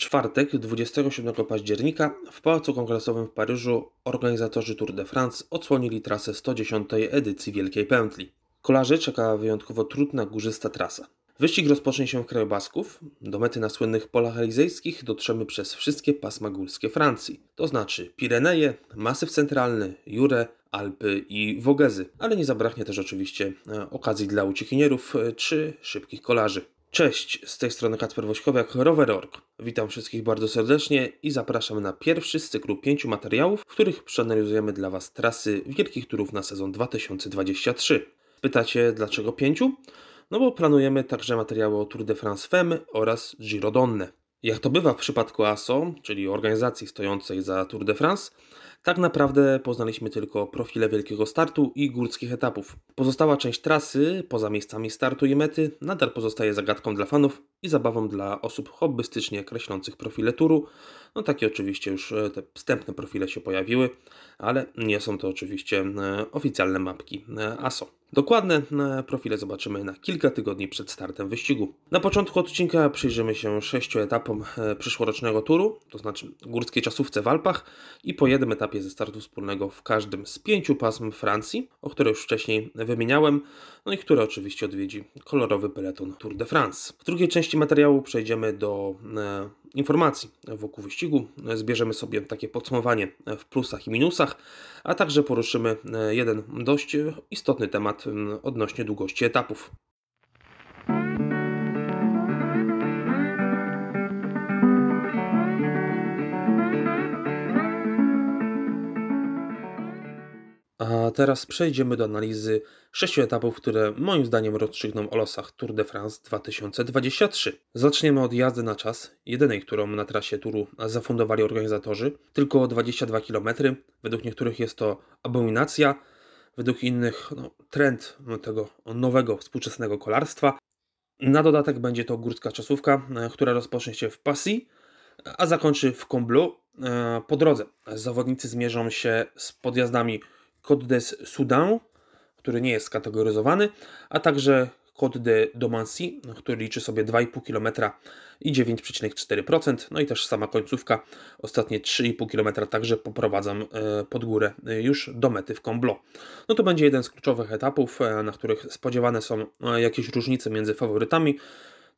czwartek, 27 października, w Pałacu Kongresowym w Paryżu organizatorzy Tour de France odsłonili trasę 110. edycji Wielkiej Pętli. Kolarzy czeka wyjątkowo trudna górzysta trasa. Wyścig rozpocznie się w kraju Basków. Do mety na słynnych polach elizejskich dotrzemy przez wszystkie pasma górskie Francji, to znaczy Pireneje, Masyw Centralny, Jurę, Alpy i Wogezy, ale nie zabraknie też oczywiście e, okazji dla uciekinierów e, czy szybkich kolarzy. Cześć, z tej strony Kacper Wośkowiak, Rower.org. Witam wszystkich bardzo serdecznie i zapraszam na pierwszy z cyklu pięciu materiałów, w których przeanalizujemy dla Was trasy wielkich turów na sezon 2023. Pytacie dlaczego pięciu? No bo planujemy także materiały o Tour de France Femme oraz Giro Donne. Jak to bywa w przypadku ASO, czyli organizacji stojącej za Tour de France, tak naprawdę poznaliśmy tylko profile wielkiego startu i górskich etapów. Pozostała część trasy, poza miejscami startu i mety, nadal pozostaje zagadką dla fanów i zabawą dla osób hobbystycznie kreślących profile turu. No takie oczywiście już e, te wstępne profile się pojawiły, ale nie są to oczywiście e, oficjalne mapki e, ASO. Dokładne profile zobaczymy na kilka tygodni przed startem wyścigu. Na początku odcinka przyjrzymy się sześciu etapom przyszłorocznego turu, to znaczy górskiej czasówce w Alpach i po jednym etapie ze startu wspólnego w każdym z pięciu pasm Francji, o które już wcześniej wymieniałem, no i które oczywiście odwiedzi kolorowy peleton Tour de France. W drugiej części materiału przejdziemy do e, informacji wokół wyścigu. Zbierzemy sobie takie podsumowanie w plusach i minusach, a także poruszymy e, jeden dość istotny temat odnośnie długości etapów. A teraz przejdziemy do analizy sześciu etapów, które moim zdaniem rozstrzygną o losach Tour de France 2023. Zaczniemy od jazdy na czas, jedynej, którą na trasie turu zafundowali organizatorzy. Tylko 22 km. Według niektórych jest to abominacja, według innych no, trend tego nowego, współczesnego kolarstwa. Na dodatek będzie to górska czasówka, która rozpocznie się w Passy, a zakończy w Combloux. Po drodze zawodnicy zmierzą się z podjazdami Côte des Soudan, który nie jest skategoryzowany, a także Côte de Domancy, który liczy sobie 2,5 km i 9,4%. No i też sama końcówka, ostatnie 3,5 km także poprowadzam e, pod górę e, już do mety w Comblo. No to będzie jeden z kluczowych etapów, e, na których spodziewane są jakieś różnice między faworytami.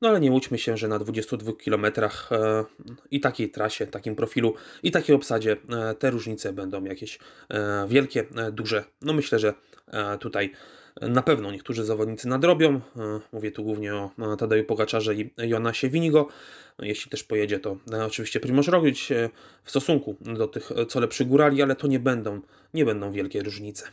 No ale nie łudźmy się, że na 22 km e, i takiej trasie, takim profilu i takiej obsadzie e, te różnice będą jakieś e, wielkie, duże. No myślę, że tutaj na pewno niektórzy zawodnicy nadrobią. Mówię tu głównie o Tadeju Pogaczarze i Jonasie Winigo. Jeśli też pojedzie, to oczywiście Primoz Roglic w stosunku do tych co lepszych górali, ale to nie będą, nie będą wielkie różnice.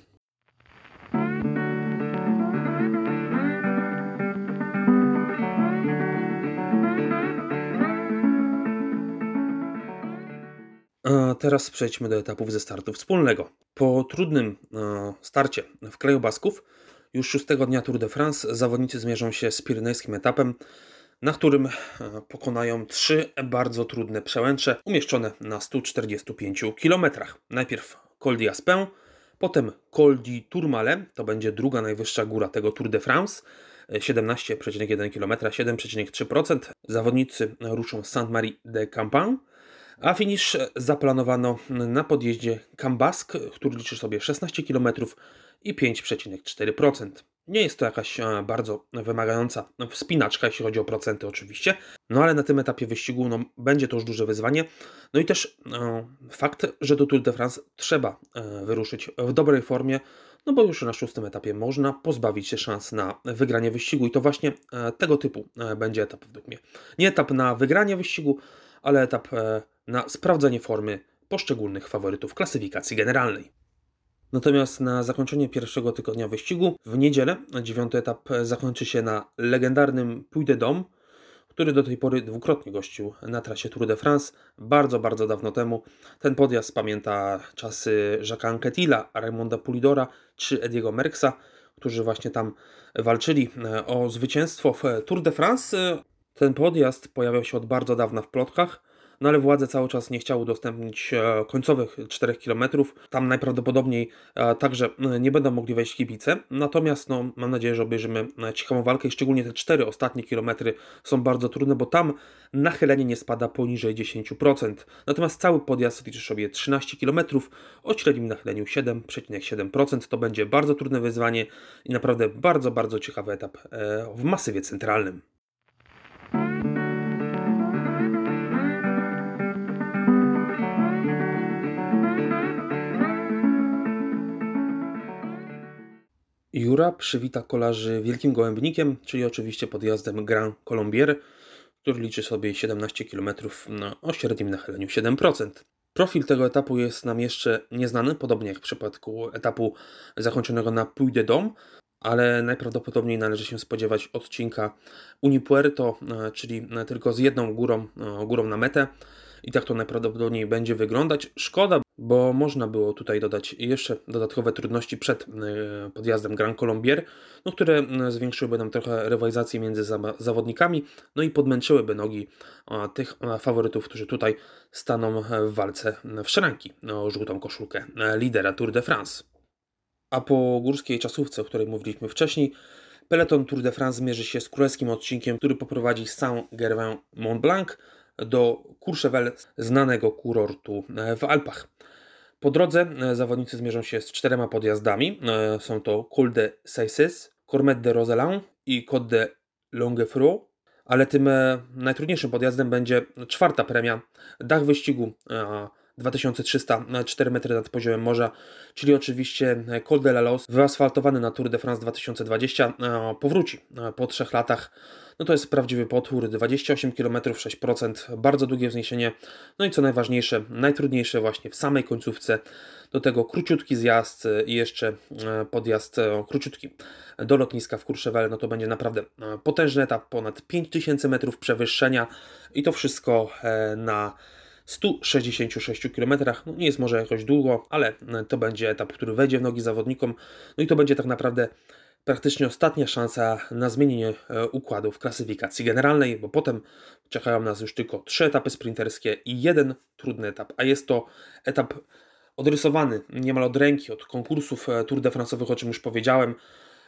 Teraz przejdźmy do etapów ze startu wspólnego. Po trudnym e, starcie w kraju Basków, już szóstego dnia Tour de France zawodnicy zmierzą się z pirenejskim etapem, na którym e, pokonają trzy bardzo trudne przełęcze umieszczone na 145 km. Najpierw Col di Aspin, potem Col di Tourmalet, to będzie druga najwyższa góra tego Tour de France, 17,1 km, 7,3%. Zawodnicy ruszą z Sainte-Marie de Campan, a finish zaplanowano na podjeździe Cambask, który liczy sobie 16 km i 5,4%. Nie jest to jakaś e, bardzo wymagająca wspinaczka, jeśli chodzi o procenty oczywiście, no ale na tym etapie wyścigu no, będzie to już duże wyzwanie. No i też e, fakt, że do Tour de France trzeba e, wyruszyć w dobrej formie, no bo już na szóstym etapie można pozbawić się szans na wygranie wyścigu i to właśnie tego typu będzie etap według mnie. Nie etap na wygranie wyścigu, ale etap e, na sprawdzenie formy poszczególnych faworytów klasyfikacji generalnej. Natomiast na zakończenie pierwszego tygodnia wyścigu w niedzielę dziewiąty etap zakończy się na legendarnym Puy de Dôme, który do tej pory dwukrotnie gościł na trasie Tour de France, bardzo, bardzo dawno temu. Ten podjazd pamięta czasy Jacques'a Anquettila, Raimonda Pulidora czy Ediego Merckxa, którzy właśnie tam walczyli o zwycięstwo w Tour de France. Ten podjazd pojawiał się od bardzo dawna w plotkach, no ale władze cały czas nie chciały udostępnić e, końcowych 4 km. Tam najprawdopodobniej e, także e, nie będą mogli wejść kibice. Natomiast no, mam nadzieję, że obejrzymy ciekawą walkę i szczególnie te 4 ostatnie kilometry są bardzo trudne, bo tam nachylenie nie spada poniżej 10%. Natomiast cały podjazd liczy sobie 13 km o średnim nachyleniu 7,7%. To będzie bardzo trudne wyzwanie i naprawdę bardzo, bardzo ciekawy etap w masywie centralnym. Jura przywita kolarzy Wielkim Gołębnikiem, czyli oczywiście podjazdem Grand Colombier, który liczy sobie 17 km o średnim nachyleniu 7%. Profil tego etapu jest nam jeszcze nieznany, podobnie jak w przypadku etapu zakończonego na Puy de Dôme, ale najprawdopodobniej należy się spodziewać odcinka Unipuerto, e, czyli tylko z jedną górą, e, górą na metę. I tak to najprawdopodobniej będzie wyglądać. Szkoda, bo można było tutaj dodać jeszcze dodatkowe trudności przed e, podjazdem Grand Colombier, no, które zwiększyłyby nam trochę rywalizację między zawodnikami, no i podmęczyłyby nogi tych faworytów, którzy tutaj staną w walce w szranki o żółtą koszulkę lidera Tour de France. A po górskiej czasówce, o której mówiliśmy wcześniej, Peloton Tour de France mierzy się z królewskim odcinkiem, który poprowadzi z Saint-Gervin Mont Blanc do Courchevel, znanego kurortu w Alpach. Po drodze e, zawodnicy zmierzą się z czterema podjazdami. E, są to Col de Saisses, Cormet de Roseland i Côte de Longefroid. Ale tym e, najtrudniejszym podjazdem będzie czwarta premia, dach wyścigu 2304 metry nad poziomem morza, czyli oczywiście Col de la Los, wyasfaltowany na Tour de France 2020, powróci po trzech latach. No to jest prawdziwy potwór, 28 km, 6%, bardzo długie wzniesienie. No i co najważniejsze, najtrudniejsze właśnie w samej końcówce, do tego króciutki zjazd i jeszcze e, podjazd e, króciutki do lotniska w Courchevel, no to będzie naprawdę e, potężny etap, ponad 5000 metrów przewyższenia i to wszystko na 166 km. No nie jest może jakoś długo, ale to będzie etap, który wejdzie w nogi zawodnikom. No i to będzie tak naprawdę praktycznie ostatnia szansa na zmienienie e, układu w klasyfikacji generalnej, bo potem czekają nas już tylko trzy etapy sprinterskie i jeden trudny etap, a jest to etap odrysowany niemal od ręki od konkursów e, Tour de France'owych, o czym już powiedziałem.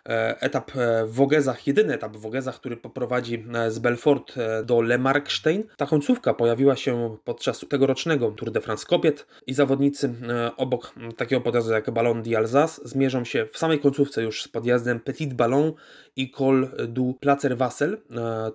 E, etap e, w Wogezach, jedyny etap w Wogezach, który poprowadzi e, z Belfort do Le Markstein. Ta końcówka pojawiła się podczas tegorocznego Tour de France kobiet i zawodnicy obok takiego podjazdu jak Ballon d'Alsace zmierzą się w samej końcówce już z podjazdem Petit Ballon i Col du Placer Wassel.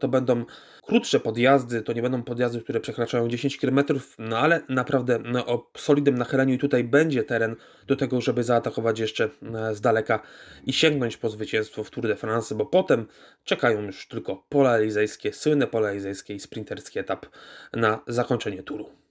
To będą krótsze podjazdy, to nie będą podjazdy, które przekraczają 10 km, no ale naprawdę no, o solidnym nachyleniu i tutaj będzie teren do tego, żeby zaatakować jeszcze z daleka i sięgnąć po zwycięstwo w Tour de France, bo potem czekają już tylko pola elizejskie, słynne pola elizejskie i sprinterski etap na zakończenie turu.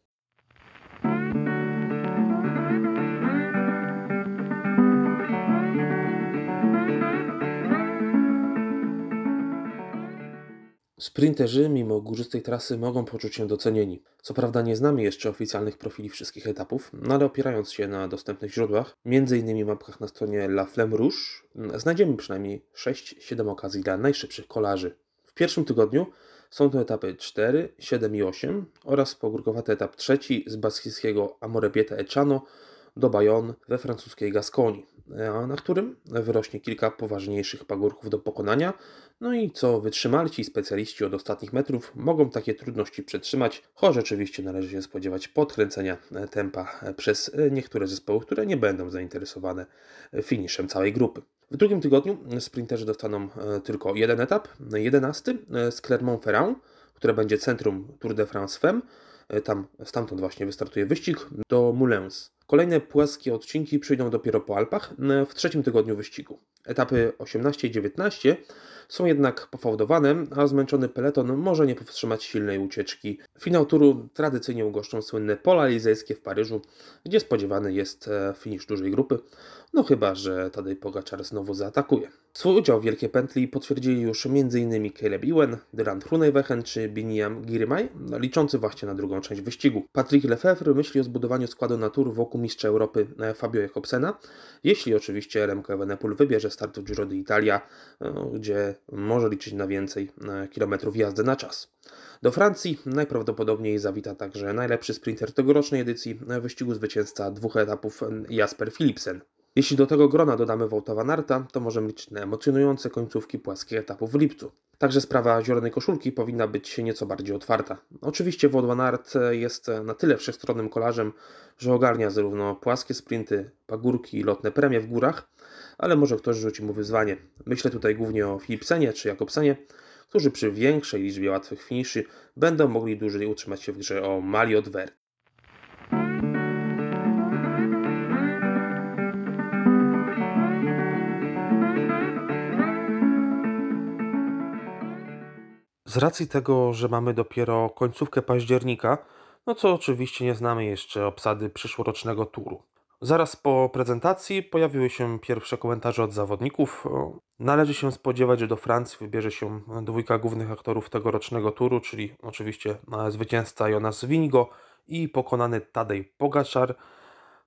Sprinterzy, mimo górzystej trasy, mogą poczuć się docenieni. Co prawda nie znamy jeszcze oficjalnych profili wszystkich etapów, no ale opierając się na dostępnych źródłach, m.in. mapkach na stronie La Flemme Rouge, znajdziemy przynajmniej 6-7 okazji dla najszybszych kolarzy. W pierwszym tygodniu są to etapy 4, 7 i 8 oraz pogórkowaty etap trzeci z baskijskiego Amorebieta Echano do Bayonne we francuskiej Gaskonii, na którym wyrośnie kilka poważniejszych pagórków do pokonania, no i co wytrzymalci specjaliści od ostatnich metrów mogą takie trudności przetrzymać, choć oczywiście należy się spodziewać podkręcenia tempa przez niektóre zespoły, które nie będą zainteresowane finiszem całej grupy. W drugim tygodniu sprinterzy dostaną tylko jeden etap, jedenasty z Clermont-Ferrand, które będzie centrum Tour de France Femme. Tam, stamtąd właśnie wystartuje wyścig do Moulins. Kolejne płaskie odcinki przyjdą dopiero po Alpach w trzecim tygodniu wyścigu. Etapy 18 i 19 są jednak pofałdowane, a zmęczony peleton może nie powstrzymać silnej ucieczki. Finał turu tradycyjnie ugoszczą słynne pola elizejskie w Paryżu, gdzie spodziewany jest e, finisz dużej grupy, no chyba, że Tadej Pogaczar znowu zaatakuje. Swój udział w Wielkiej Pętli potwierdzili już m.in. Caleb Ewan, Dylan Hrunewegen czy Biniam Girmay, liczący właśnie na drugą część wyścigu. Patrick Lefebvre myśli o zbudowaniu składu na tur wokół mistrza Europy e, Fabio Jakobsena, jeśli oczywiście Remco Evenepoel wybierze startu Giro d'Italia, no, gdzie może liczyć na więcej e, kilometrów jazdy na czas. Do Francji najprawdopodobniej zawita także najlepszy sprinter tegorocznej edycji e, wyścigu zwycięzca dwóch etapów e, Jasper Philipsen. Jeśli do tego grona dodamy Wołtowa Narta, to możemy liczyć na emocjonujące końcówki płaskich etapów w lipcu. Także sprawa zielonej koszulki powinna być nieco bardziej otwarta. Oczywiście Wołtowa Nart jest na tyle wszechstronnym kolarzem, że ogarnia zarówno płaskie sprinty, pagórki i lotne premie w górach, ale może ktoś rzuci mu wyzwanie. Myślę tutaj głównie o Philipsenie czy Jakobsenie, którzy przy większej liczbie łatwych finiszy będą mogli dłużej utrzymać się w grze o Maliot Ver. Z racji tego, że mamy dopiero końcówkę października, no co oczywiście nie znamy jeszcze obsady przyszłorocznego turu. Zaraz po prezentacji pojawiły się pierwsze komentarze od zawodników. Należy się spodziewać, że do Francji wybierze się dwójka głównych aktorów tegorocznego turu, czyli oczywiście zwycięzca Jonas Wingo i pokonany Tadej Pogaczar.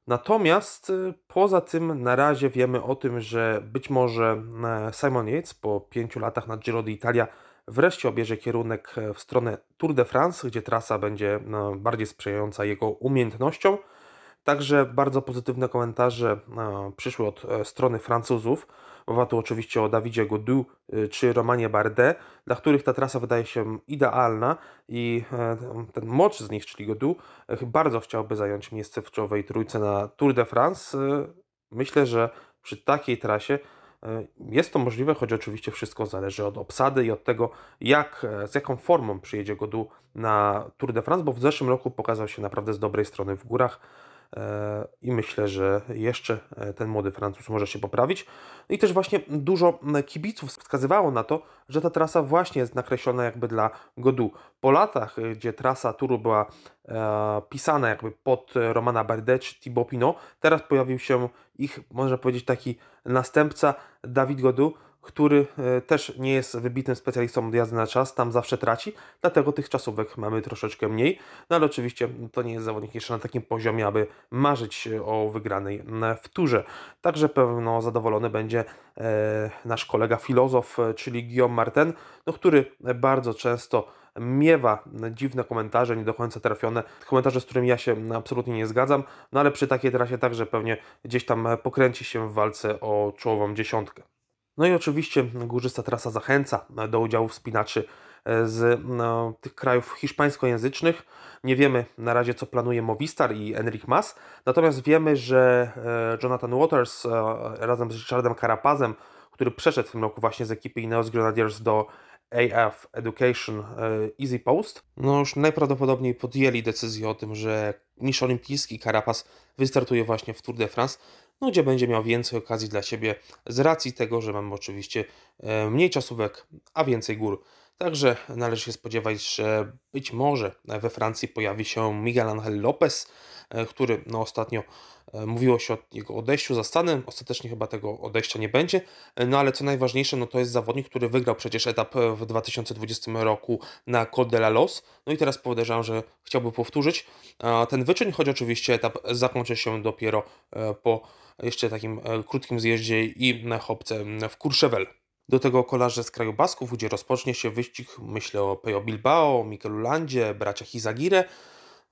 Natomiast y, poza tym na razie wiemy o tym, że być może e, Simon Yates po pięciu latach na Giro d'Italia wreszcie obierze kierunek e, w stronę Tour de France, gdzie trasa będzie no, bardziej sprzyjająca jego umiejętnościom. Także bardzo pozytywne komentarze e, przyszły od e, strony Francuzów. Mowa tu oczywiście o Davidzie Godu czy Romanie Bardet, dla których ta trasa wydaje się idealna i ten mocz z nich, czyli Godu, bardzo chciałby zająć miejsce w czołowej trójce na Tour de France. Myślę, że przy takiej trasie jest to możliwe, choć oczywiście wszystko zależy od obsady i od tego, jak, e, z jaką formą przyjedzie Godu na Tour de France, bo w zeszłym roku pokazał się naprawdę z dobrej strony w górach. E, i myślę, że jeszcze e, ten młody Francuz może się poprawić. No I też właśnie dużo kibiców wskazywało na to, że ta trasa właśnie jest nakreślona jakby dla Godu. Po latach, e, gdzie trasa Turu była e, pisana jakby pod Romana Bardet czy Thibaut Pinot, teraz pojawił się ich, można powiedzieć, taki następca Dawid Godu, który e, też nie jest wybitnym specjalistą od jazdy na czas, tam zawsze traci, dlatego tych czasówek mamy troszeczkę mniej, no ale oczywiście to nie jest zawodnik jeszcze na takim poziomie, aby marzyć o wygranej w turze. Także pewno zadowolony będzie e, nasz kolega filozof, e, czyli Guillaume Martin, no, który bardzo często miewa dziwne komentarze, nie do końca trafione, komentarze, z którymi ja się absolutnie nie zgadzam, no ale przy takiej trasie także pewnie gdzieś tam pokręci się w walce o czołową dziesiątkę. No i oczywiście górzysta trasa zachęca do udziału wspinaczy e, z no, tych krajów hiszpańskojęzycznych. Nie wiemy na razie, co planuje Movistar i Enric Mas, natomiast wiemy, że e, Jonathan Waters e, razem z Richardem Carapazem, który przeszedł w tym roku właśnie z ekipy Ineos Grenadiers do AF Education Easy Post, no już najprawdopodobniej podjęli decyzję o tym, że mistrz olimpijski Carapaz wystartuje właśnie w Tour de France, no gdzie będzie miał więcej okazji dla siebie z racji tego, że mamy oczywiście e, mniej czasówek, a więcej gór. Także należy się spodziewać, że być może we Francji pojawi się Miguel Angel Lopez, który no, ostatnio e, mówiło się o jego odejściu za Stanem. Ostatecznie chyba tego odejścia nie będzie. No ale co najważniejsze, no to jest zawodnik, który wygrał przecież etap w 2020 roku na Col de la Los. No i teraz podejrzewam, że chciałby powtórzyć ten wyczyn, choć oczywiście etap zakończy się dopiero po jeszcze takim krótkim zjeździe i na chopce w Courchevel. Do tego kolarze z kraju Basków, gdzie rozpocznie się wyścig, myślę o Pejo Bilbao, Mikelu Landzie, braciach Izagire,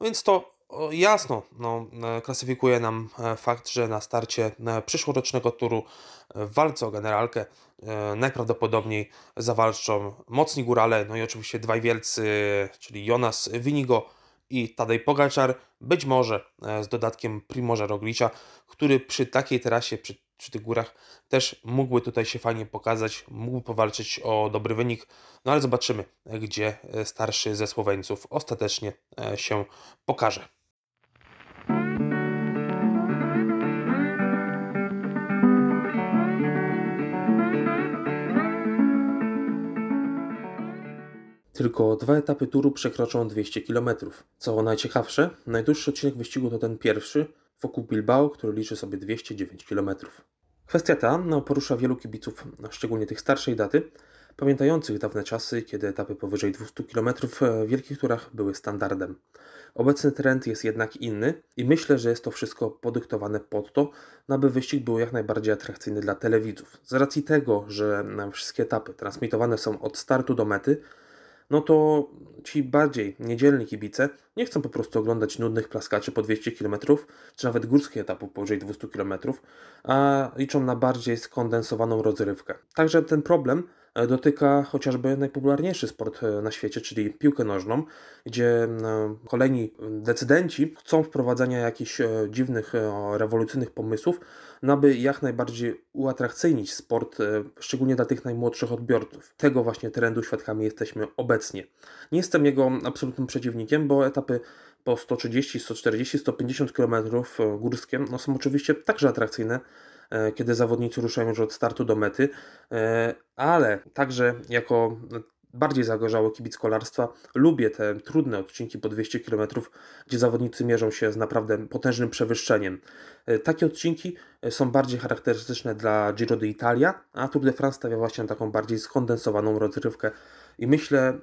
więc to jasno no, e, klasyfikuje nam e, fakt, że na starcie e, przyszłorocznego turu w walce o generalkę najprawdopodobniej zawalczą mocni górale, no i oczywiście dwaj wielcy, czyli Jonas Winigo i Tadej Pogaczar, być może z dodatkiem Primorza Roglicia, który przy takiej trasie, przy przy tych górach też mógłby tutaj się fajnie pokazać, mógłby powalczyć o dobry wynik, no ale zobaczymy, gdzie starszy ze Słoweńców ostatecznie e, się pokaże. Tylko dwa etapy turu przekroczą 200 km. Co najciekawsze, najdłuższy odcinek wyścigu to ten pierwszy, wokół Bilbao, który liczy sobie 209 km. Kwestia ta no, porusza wielu kibiców, szczególnie tych starszej daty, pamiętających dawne czasy, kiedy etapy powyżej 200 km w wielkich turach były standardem. Obecny trend jest jednak inny i myślę, że jest to wszystko podyktowane pod to, aby wyścig był jak najbardziej atrakcyjny dla telewidzów. Z racji tego, że wszystkie etapy transmitowane są od startu do mety, no to ci bardziej niedzielni kibice nie chcą po prostu oglądać nudnych plaskaczy po 200 km, czy nawet górskich etapów powyżej 200 km, a liczą na bardziej skondensowaną rozrywkę. Także ten problem e, dotyka chociażby najpopularniejszy sport e, na świecie, czyli piłkę nożną, gdzie e, kolejni decydenci chcą wprowadzania jakichś dziwnych, rewolucyjnych pomysłów, aby jak najbardziej uatrakcyjnić sport, szczególnie dla tych najmłodszych odbiorców. Tego właśnie trendu świadkami jesteśmy obecnie. Nie jestem jego absolutnym przeciwnikiem, bo etapy po 130, 140, 150 km górskie no, są oczywiście także atrakcyjne, e, kiedy zawodnicy ruszają już od startu do mety, e, ale także jako bardziej zagorzały kibic kolarstwa lubię te trudne odcinki po 200 km, gdzie zawodnicy mierzą się z naprawdę potężnym przewyższeniem. E, takie odcinki są bardziej charakterystyczne dla Giro d'Italia, a Tour de France stawia właśnie na taką bardziej skondensowaną rozrywkę i myślę,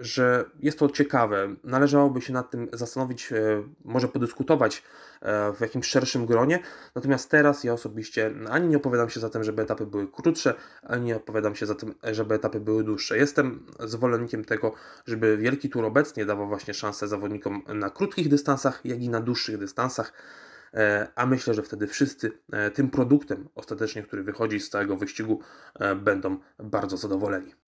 że jest to ciekawe. Należałoby się nad tym zastanowić, e, może podyskutować e, w jakimś szerszym gronie. Natomiast teraz ja osobiście ani nie opowiadam się za tym, żeby etapy były krótsze, ani nie opowiadam się za tym, żeby etapy były dłuższe. Jestem zwolennikiem tego, żeby Wielki Tour obecnie dawał właśnie szansę zawodnikom na krótkich dystansach, jak i na dłuższych dystansach. E, a myślę, że wtedy wszyscy tym produktem ostatecznie, który wychodzi z całego wyścigu, będą bardzo zadowoleni.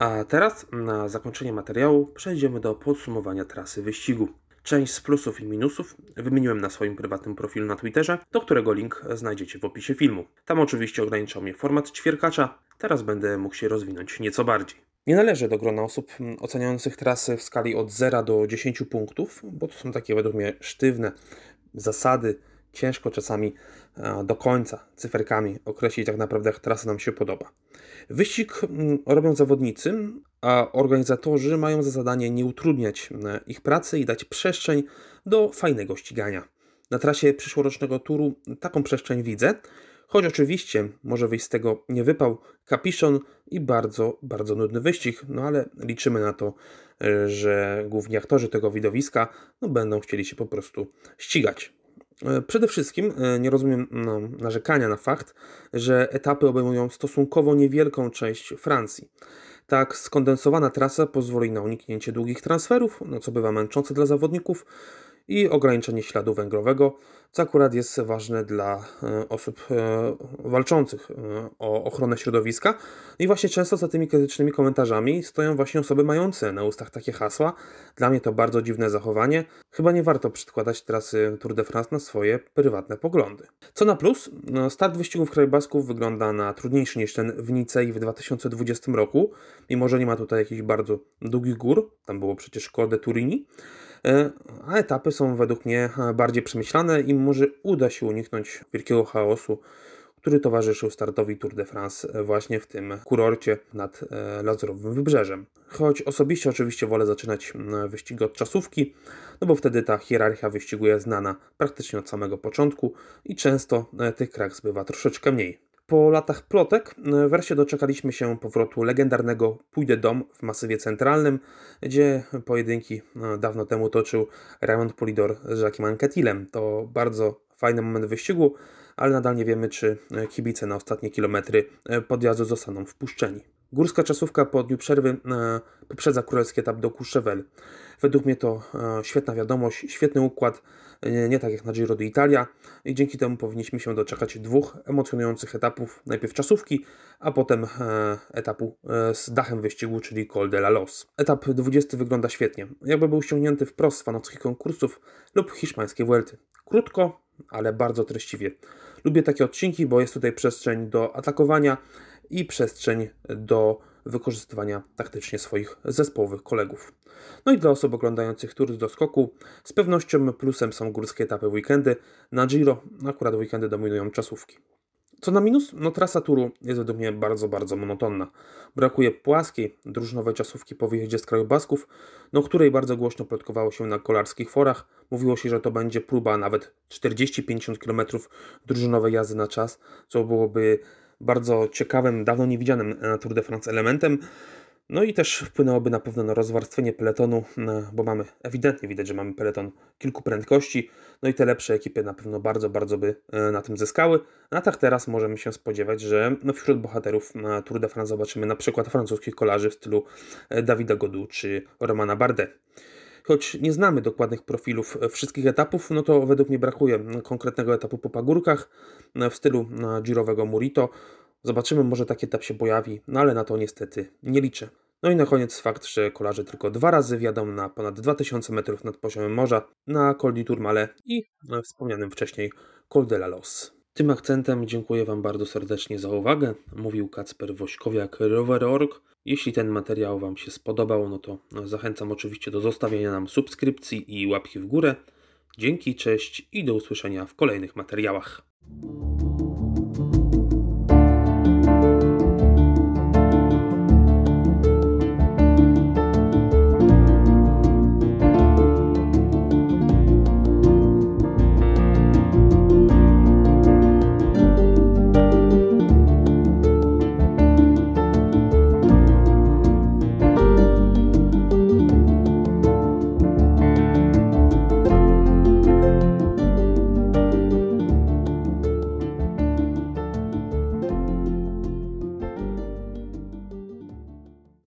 A teraz na zakończenie materiału przejdziemy do podsumowania trasy wyścigu. Część z plusów i minusów wymieniłem na swoim prywatnym profilu na Twitterze, do którego link znajdziecie w opisie filmu. Tam oczywiście ograniczał mnie format ćwierkacza, teraz będę mógł się rozwinąć nieco bardziej. Nie należę do grona osób oceniających trasy w skali od 0 do 10 punktów, bo to są takie według mnie sztywne zasady, ciężko czasami do końca cyferkami określić tak naprawdę, jak trasa nam się podoba. Wyścig mm, robią zawodnicy, a organizatorzy mają za zadanie nie utrudniać e, ich pracy i dać przestrzeń do fajnego ścigania. Na trasie przyszłorocznego turu taką przestrzeń widzę, choć oczywiście może wyjść z tego nie wypał, kapiszon i bardzo, bardzo nudny wyścig, no ale liczymy na to, e, że główni aktorzy tego widowiska no, będą chcieli się po prostu ścigać. E, przede wszystkim e, nie rozumiem no, narzekania na fakt, że etapy obejmują stosunkowo niewielką część Francji. Tak skondensowana trasa pozwoli na uniknięcie długich transferów, no co bywa męczące dla zawodników, i ograniczenie śladu węglowego, co akurat jest ważne dla e, osób e, walczących e, o ochronę środowiska. I właśnie często za tymi krytycznymi komentarzami stoją właśnie osoby mające na ustach takie hasła. Dla mnie to bardzo dziwne zachowanie. Chyba nie warto przedkładać trasy Tour de France na swoje prywatne poglądy. Co na plus, no, start wyścigów krajobasków wygląda na trudniejszy niż ten w Nicei w 2020 roku, mimo że nie ma tutaj jakichś bardzo długich gór, tam było przecież Col de Turini, a etapy są według mnie e, bardziej przemyślane i może uda się uniknąć wielkiego chaosu, który towarzyszył startowi Tour de France e, właśnie w tym kurorcie nad Lazurowym Wybrzeżem. Choć osobiście oczywiście wolę zaczynać wyścigi od czasówki, no bo wtedy ta hierarchia wyścigu jest znana praktycznie od samego początku i często tych kraks bywa troszeczkę mniej. Po latach plotek e, wreszcie doczekaliśmy się powrotu legendarnego Pójdę Dom w masywie centralnym, gdzie pojedynki e, dawno temu toczył Raymond Polidor z Jacquem Anquetilem. To bardzo fajny moment wyścigu, ale nadal nie wiemy, czy e, kibice na ostatnie kilometry podjazdu zostaną wpuszczeni. Górska czasówka po dniu przerwy poprzedza królewski etap do Courchevel. Według mnie to świetna wiadomość, świetny układ, nie tak jak na Giro d'Italia i dzięki temu powinniśmy się doczekać dwóch emocjonujących etapów, najpierw czasówki, a potem e, etapu e, z dachem wyścigu, czyli Col de la Los. Etap 20 wygląda świetnie, jakby był ściągnięty wprost z fanowskich konkursów lub hiszpańskiej Vuelty. Krótko, ale bardzo treściwie. Lubię takie odcinki, bo jest tutaj przestrzeń do atakowania i przestrzeń do wykorzystywania taktycznie swoich zespołowych kolegów. No i dla osób oglądających tury do skoku, z pewnością plusem są górskie etapy weekendy. Na Giro akurat weekendy dominują czasówki. Co na minus? No trasa turu jest według mnie bardzo, bardzo monotonna. Brakuje płaskiej, drużynowej czasówki po wyjeździe z kraju Basków, no której bardzo głośno plotkowało się na kolarskich forach. Mówiło się, że to będzie próba nawet 40-50 km drużynowej jazdy na czas, co byłoby bardzo ciekawym, dawno niewidzianym na Tour de France elementem. No i też wpłynęłoby na pewno na rozwarstwienie peletonu, no, bo mamy, ewidentnie widać, że mamy peleton kilku prędkości, no i te lepsze ekipy na pewno bardzo, bardzo by e, na tym zyskały. A tak teraz możemy się spodziewać, że no, wśród bohaterów na Tour de France zobaczymy na przykład francuskich kolarzy w stylu e, Dawida Godu czy Romana Bardet. Choć nie znamy dokładnych profilów wszystkich etapów, no to według mnie brakuje konkretnego etapu po pagórkach w stylu e, girowego Murito. Zobaczymy, może taki etap się pojawi, no ale na to niestety nie liczę. No i na koniec fakt, że kolarze tylko dwa razy wjadą na ponad 2000 metrów nad poziomem morza na Col di Tourmalet i wspomnianym wcześniej Col de la Los. Tym akcentem dziękuję Wam bardzo serdecznie za uwagę. Mówił Kacper Wośkowiak, Rower.org. Jeśli ten materiał Wam się spodobał, no to zachęcam oczywiście do zostawienia nam subskrypcji i łapki w górę. Dzięki, cześć i do usłyszenia w kolejnych materiałach.